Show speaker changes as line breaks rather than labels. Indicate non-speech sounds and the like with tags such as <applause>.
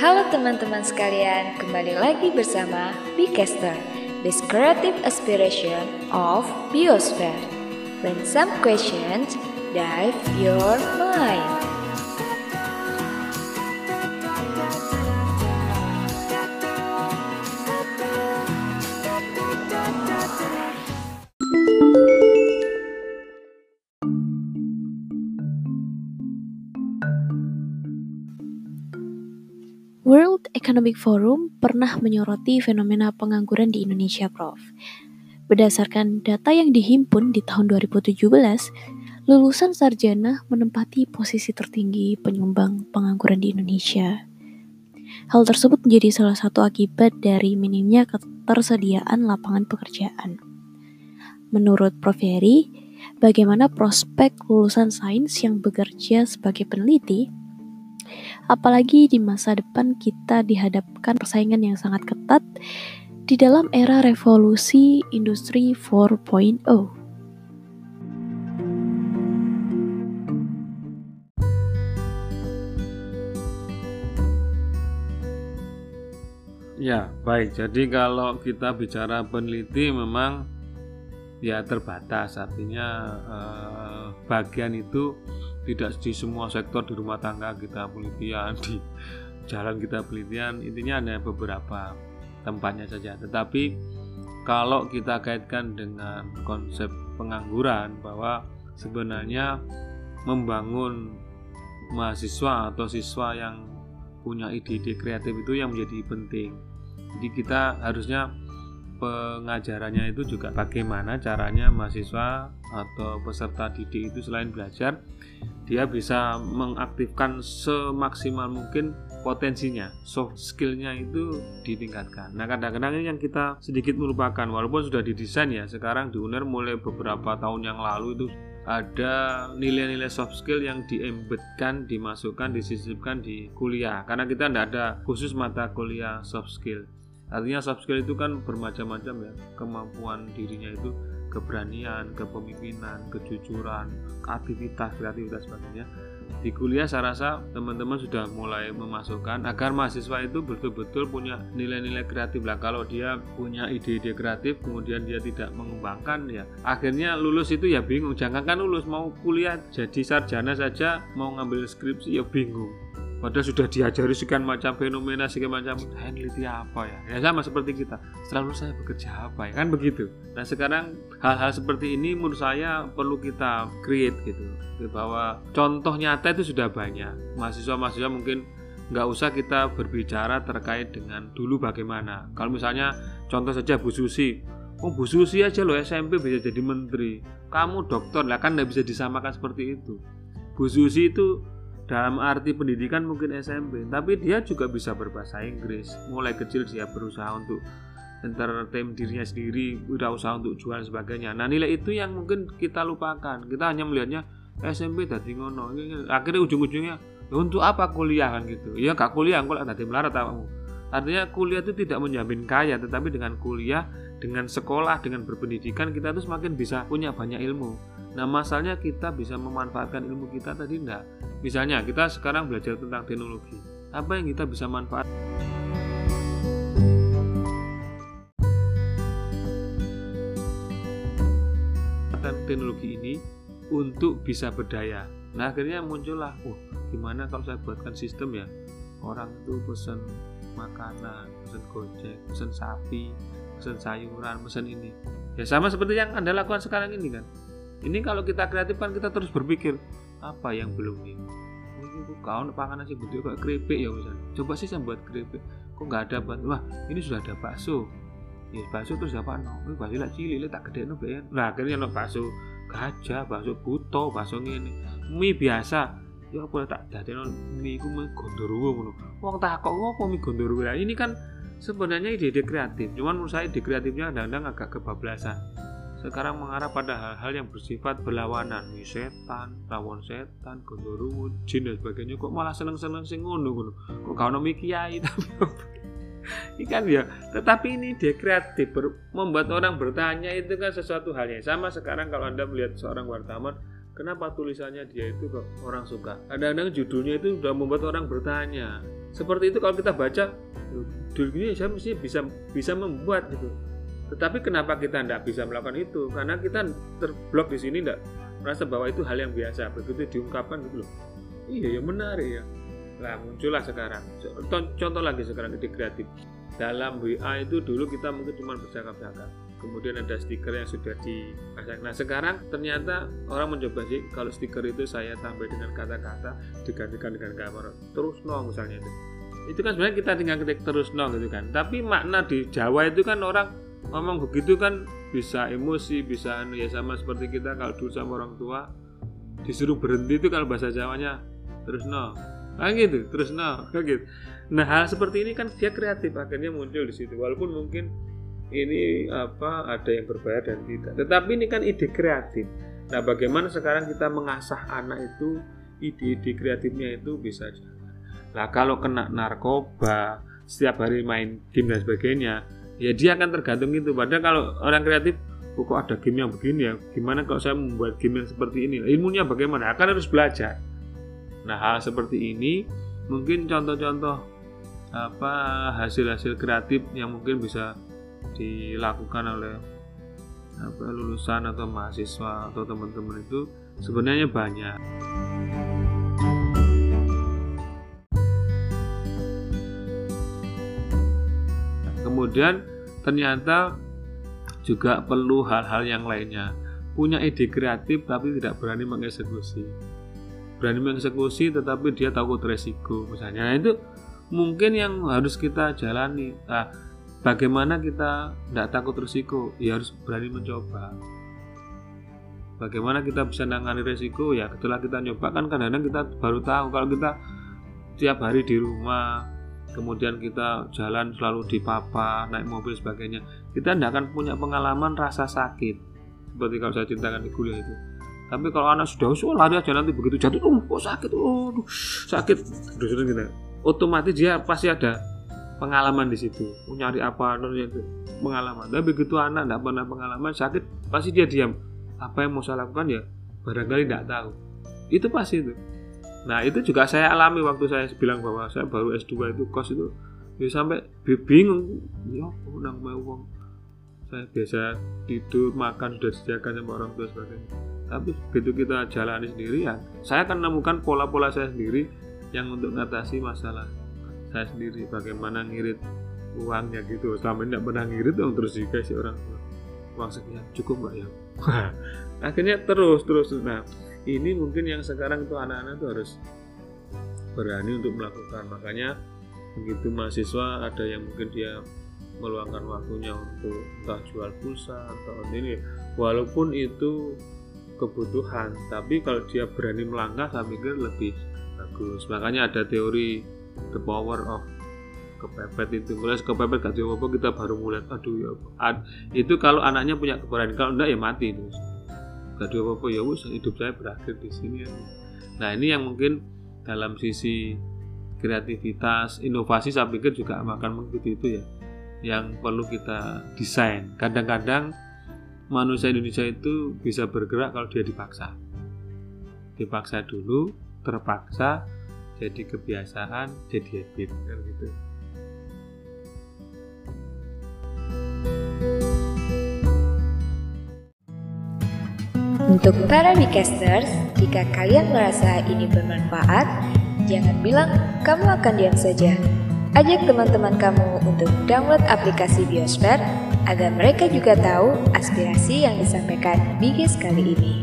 Halo teman-teman sekalian, kembali lagi bersama Bcaster, this creative aspiration of Biosphere. When some questions dive your mind.
Economic Forum pernah menyoroti fenomena pengangguran di Indonesia, Prof. Berdasarkan data yang dihimpun di tahun 2017, lulusan sarjana menempati posisi tertinggi penyumbang pengangguran di Indonesia. Hal tersebut menjadi salah satu akibat dari minimnya ketersediaan lapangan pekerjaan. Menurut Prof. Heri, bagaimana prospek lulusan sains yang bekerja sebagai peneliti Apalagi di masa depan kita dihadapkan persaingan yang sangat ketat di dalam era revolusi industri 4.0.
Ya, baik. Jadi kalau kita bicara peneliti memang ya terbatas. Artinya eh, bagian itu tidak di semua sektor di rumah tangga kita penelitian di jalan kita penelitian intinya ada beberapa tempatnya saja. Tetapi kalau kita kaitkan dengan konsep pengangguran bahwa sebenarnya membangun mahasiswa atau siswa yang punya ide-ide kreatif itu yang menjadi penting. Jadi kita harusnya pengajarannya itu juga bagaimana caranya mahasiswa atau peserta didik itu selain belajar dia bisa mengaktifkan semaksimal mungkin potensinya soft skillnya itu ditingkatkan. Nah kadang-kadang yang kita sedikit melupakan walaupun sudah didesain ya sekarang di UNER mulai beberapa tahun yang lalu itu ada nilai-nilai soft skill yang diembedkan, dimasukkan, disisipkan di kuliah. Karena kita tidak ada khusus mata kuliah soft skill Artinya soft skill itu kan bermacam-macam ya, kemampuan dirinya itu keberanian, kepemimpinan, kejujuran, kreativitas, kreativitas sebagainya. Di kuliah saya rasa teman-teman sudah mulai memasukkan agar mahasiswa itu betul-betul punya nilai-nilai kreatif lah. Kalau dia punya ide-ide kreatif kemudian dia tidak mengembangkan ya akhirnya lulus itu ya bingung. Jangan kan lulus mau kuliah jadi sarjana saja mau ngambil skripsi ya bingung Padahal sudah diajari sekian macam fenomena, sekian macam saya neliti apa ya? Ya sama seperti kita. Selalu saya bekerja apa ya? Kan begitu. Nah sekarang hal-hal seperti ini menurut saya perlu kita create gitu. Bahwa contoh nyata itu sudah banyak. Mahasiswa-mahasiswa mungkin nggak usah kita berbicara terkait dengan dulu bagaimana. Kalau misalnya contoh saja Bu Susi, Oh Bu Susi aja loh SMP bisa jadi menteri. Kamu dokter lah kan nggak bisa disamakan seperti itu. Bu Susi itu dalam arti pendidikan mungkin SMP tapi dia juga bisa berbahasa Inggris. Mulai kecil dia berusaha untuk entertain dirinya sendiri usaha untuk jual sebagainya. Nah nilai itu yang mungkin kita lupakan. Kita hanya melihatnya SMP tadi ngono. Akhirnya ujung-ujungnya untuk apa kuliah? kan gitu. Ya gak kuliah kok tadi melarat kamu artinya kuliah itu tidak menjamin kaya tetapi dengan kuliah dengan sekolah dengan berpendidikan kita tuh semakin bisa punya banyak ilmu Nah, masalahnya kita bisa memanfaatkan ilmu kita tadi enggak. Misalnya, kita sekarang belajar tentang teknologi. Apa yang kita bisa manfaat? teknologi ini untuk bisa berdaya. Nah, akhirnya muncullah, oh, gimana kalau saya buatkan sistem ya? Orang itu pesan makanan, pesan gojek, pesan sapi, pesan sayuran, pesan ini. Ya sama seperti yang Anda lakukan sekarang ini kan ini kalau kita kreatif kan kita terus berpikir apa yang belum nih mungkin kau pangan nasi gede kayak keripik ya misalnya. Coba sih saya buat keripik. Kok nggak ada buat? Wah ini sudah ada bakso. Ya bakso terus apa no ini bakso lah cili tak gede no nah akhirnya no bakso gajah bakso buto bakso ini mie biasa. Ya apa tak dadi no mie ku mie gondoruwo ngono. Wong tak kok ngopo mie gondoruwo? Ini kan sebenarnya ide-ide kreatif. Cuman menurut saya ide kreatifnya kadang-kadang agak kebablasan sekarang mengarah pada hal-hal yang bersifat berlawanan. Nih setan, lawan setan, gondoruwo, jin dan sebagainya. Kok malah seneng-seneng sing ngono ngono? Kok kau nomi kiai? <laughs> Tapi ini kan ya tetapi ini dia kreatif membuat orang bertanya itu kan sesuatu hal yang sama sekarang kalau anda melihat seorang wartawan kenapa tulisannya dia itu kok orang suka? Kadang-kadang judulnya itu sudah membuat orang bertanya. Seperti itu kalau kita baca dulu ini saya mesti bisa bisa membuat gitu tetapi kenapa kita tidak bisa melakukan itu? Karena kita terblok di sini tidak merasa bahwa itu hal yang biasa begitu diungkapkan gitu loh. Iya ya menarik ya. Lah muncullah sekarang. Contoh lagi sekarang ide kreatif. Dalam WA itu dulu kita mungkin cuma bercakap-cakap. Kemudian ada stiker yang sudah dipasang. Nah sekarang ternyata orang mencoba sih kalau stiker itu saya tambah dengan kata-kata digantikan dengan gambar. Terus no misalnya itu. Itu kan sebenarnya kita tinggal ketik terus no gitu kan. Tapi makna di Jawa itu kan orang ngomong begitu kan bisa emosi bisa anu ya sama seperti kita kalau dulu sama orang tua disuruh berhenti itu kalau bahasa Jawanya terus no ah gitu terus no <laughs> gitu. Nah hal seperti ini kan dia kreatif akhirnya muncul di situ. Walaupun mungkin ini apa ada yang berbayar dan tidak. Tetapi ini kan ide kreatif. Nah bagaimana sekarang kita mengasah anak itu ide-ide kreatifnya itu bisa jalan? Nah kalau kena narkoba setiap hari main game dan sebagainya ya dia akan tergantung itu. Padahal kalau orang kreatif oh, kok ada game yang begini ya? Gimana kalau saya membuat game yang seperti ini? Ilmunya bagaimana? Akan harus belajar. Nah, hal seperti ini mungkin contoh-contoh apa hasil-hasil kreatif yang mungkin bisa dilakukan oleh apa, lulusan atau mahasiswa atau teman-teman itu sebenarnya banyak. Kemudian ternyata juga perlu hal-hal yang lainnya. Punya ide kreatif tapi tidak berani mengeksekusi. Berani mengeksekusi tetapi dia takut resiko misalnya. Nah, itu mungkin yang harus kita jalani. Nah, bagaimana kita tidak takut resiko? Ya harus berani mencoba. Bagaimana kita bisa menangani resiko? Ya setelah kita nyoba kan kadang-kadang kita baru tahu kalau kita tiap hari di rumah kemudian kita jalan selalu di papa naik mobil sebagainya kita tidak akan punya pengalaman rasa sakit. Seperti kalau saya ceritakan di kuliah itu. Tapi kalau anak sudah usul lari aja nanti begitu jatuh oh kok sakit? Oh sakit. Sudah sudah gitu. Otomatis dia pasti ada pengalaman di situ. Oh, nyari apa itu. Pengalaman. Tapi begitu anak tidak pernah pengalaman sakit pasti dia diam. Apa yang mau saya lakukan ya barangkali tidak tahu. Itu pasti itu nah itu juga saya alami waktu saya bilang bahwa saya baru S2 itu kos itu. Ya sampai bingung. Ya nang mau uang saya biasa tidur makan sudah disediakan sama orang tua sebagainya. Tapi begitu kita jalani sendiri ya saya akan menemukan pola-pola saya sendiri yang untuk mengatasi masalah saya sendiri. Bagaimana ngirit uangnya gitu. Selama ini tidak pernah ngirit dong terus dikasih orang tua. Uang sekian cukup mbak ya. <laughs> Akhirnya terus terus. Nah ini mungkin yang sekarang itu anak-anak tuh harus berani untuk melakukan. Makanya begitu mahasiswa ada yang mungkin dia meluangkan waktunya untuk entah jual pulsa atau ini walaupun itu kebutuhan tapi kalau dia berani melangkah saya pikir lebih bagus. Makanya ada teori the power of kepepet itu. Mulai kepepet gak apa kita baru mulai aduh ya ad, itu kalau anaknya punya keberanian kalau enggak ya mati itu gak apa apa ya wus hidup saya berakhir di sini nah ini yang mungkin dalam sisi kreativitas inovasi saya pikir juga akan mengikuti itu ya yang perlu kita desain kadang-kadang manusia Indonesia itu bisa bergerak kalau dia dipaksa. Dipaksa dulu, terpaksa, jadi kebiasaan, jadi habit gitu.
Untuk para Bicasters, jika kalian merasa ini bermanfaat, jangan bilang kamu akan diam saja. Ajak teman-teman kamu untuk download aplikasi Biosphere agar mereka juga tahu aspirasi yang disampaikan Bigis kali ini.